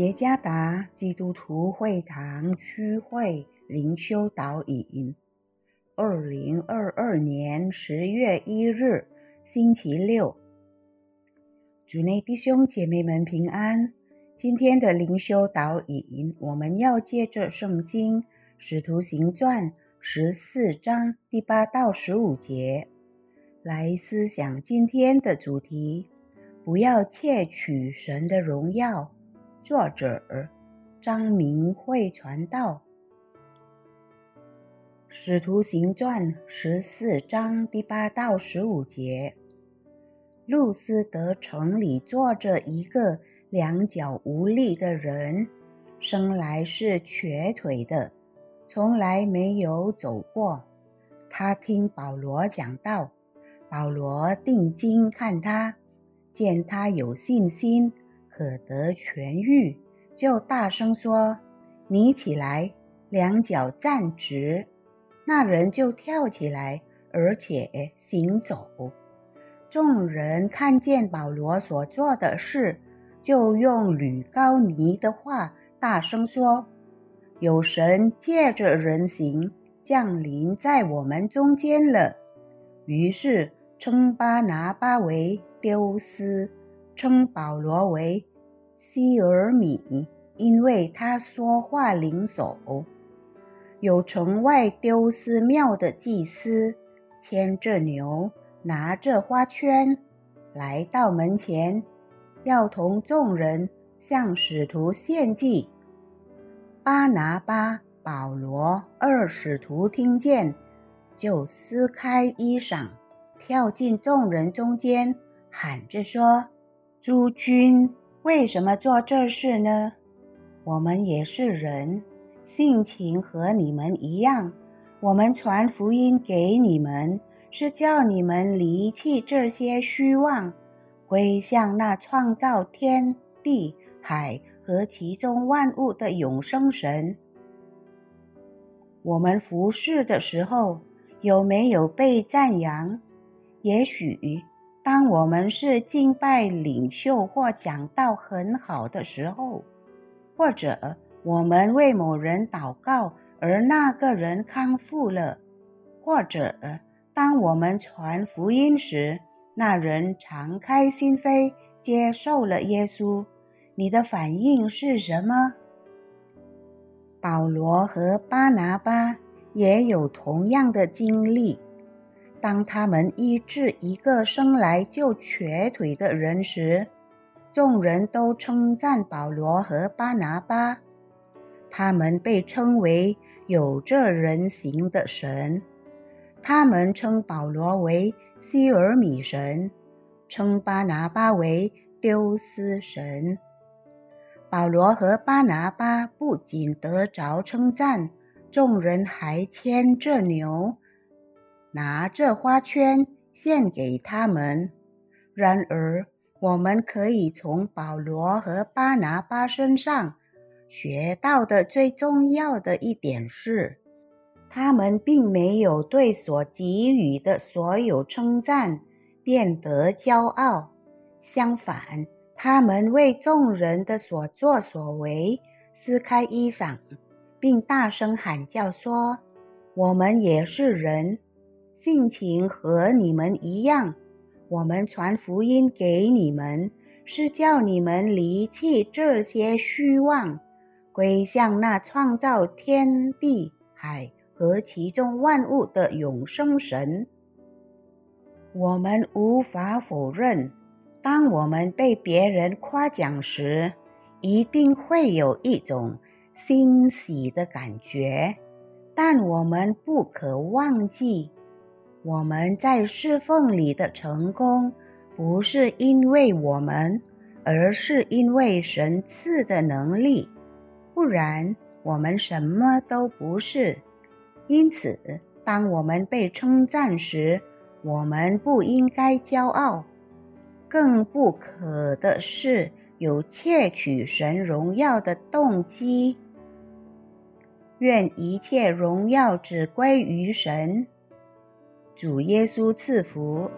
耶加达基督徒会堂区会灵修导引，二零二二年十月一日，星期六，主内弟兄姐妹们平安。今天的灵修导引，我们要借着圣经《使徒行传》十四章第八到十五节来思想今天的主题：不要窃取神的荣耀。作者张明慧传道，《使徒行传》十四章第八到十五节。路斯德城里坐着一个两脚无力的人，生来是瘸腿的，从来没有走过。他听保罗讲道，保罗定睛看他，见他有信心。可得痊愈，就大声说：“你起来，两脚站直。”那人就跳起来，而且行走。众人看见保罗所做的事，就用吕高尼的话大声说：“有神借着人形降临在我们中间了。”于是称巴拿巴为丢失，称保罗为。希尔米，因为他说话灵手。有城外丢寺庙的祭司，牵着牛，拿着花圈，来到门前，要同众人向使徒献祭。巴拿巴、保罗二使徒听见，就撕开衣裳，跳进众人中间，喊着说：“诸君！”为什么做这事呢？我们也是人，性情和你们一样。我们传福音给你们，是叫你们离弃这些虚妄，归向那创造天地海和其中万物的永生神。我们服侍的时候，有没有被赞扬？也许。当我们是敬拜领袖或讲道很好的时候，或者我们为某人祷告而那个人康复了，或者当我们传福音时，那人敞开心扉接受了耶稣，你的反应是什么？保罗和巴拿巴也有同样的经历。当他们医治一个生来就瘸腿的人时，众人都称赞保罗和巴拿巴。他们被称为有这人形的神。他们称保罗为希尔米神，称巴拿巴为丢斯神。保罗和巴拿巴不仅得着称赞，众人还牵着牛。拿着花圈献给他们。然而，我们可以从保罗和巴拿巴身上学到的最重要的一点是，他们并没有对所给予的所有称赞变得骄傲。相反，他们为众人的所作所为撕开衣裳，并大声喊叫说：“我们也是人。”性情和你们一样，我们传福音给你们，是叫你们离弃这些虚妄，归向那创造天地海和其中万物的永生神。我们无法否认，当我们被别人夸奖时，一定会有一种欣喜的感觉，但我们不可忘记。我们在侍奉里的成功，不是因为我们，而是因为神赐的能力，不然我们什么都不是。因此，当我们被称赞时，我们不应该骄傲，更不可的是有窃取神荣耀的动机。愿一切荣耀只归于神。主耶稣赐福。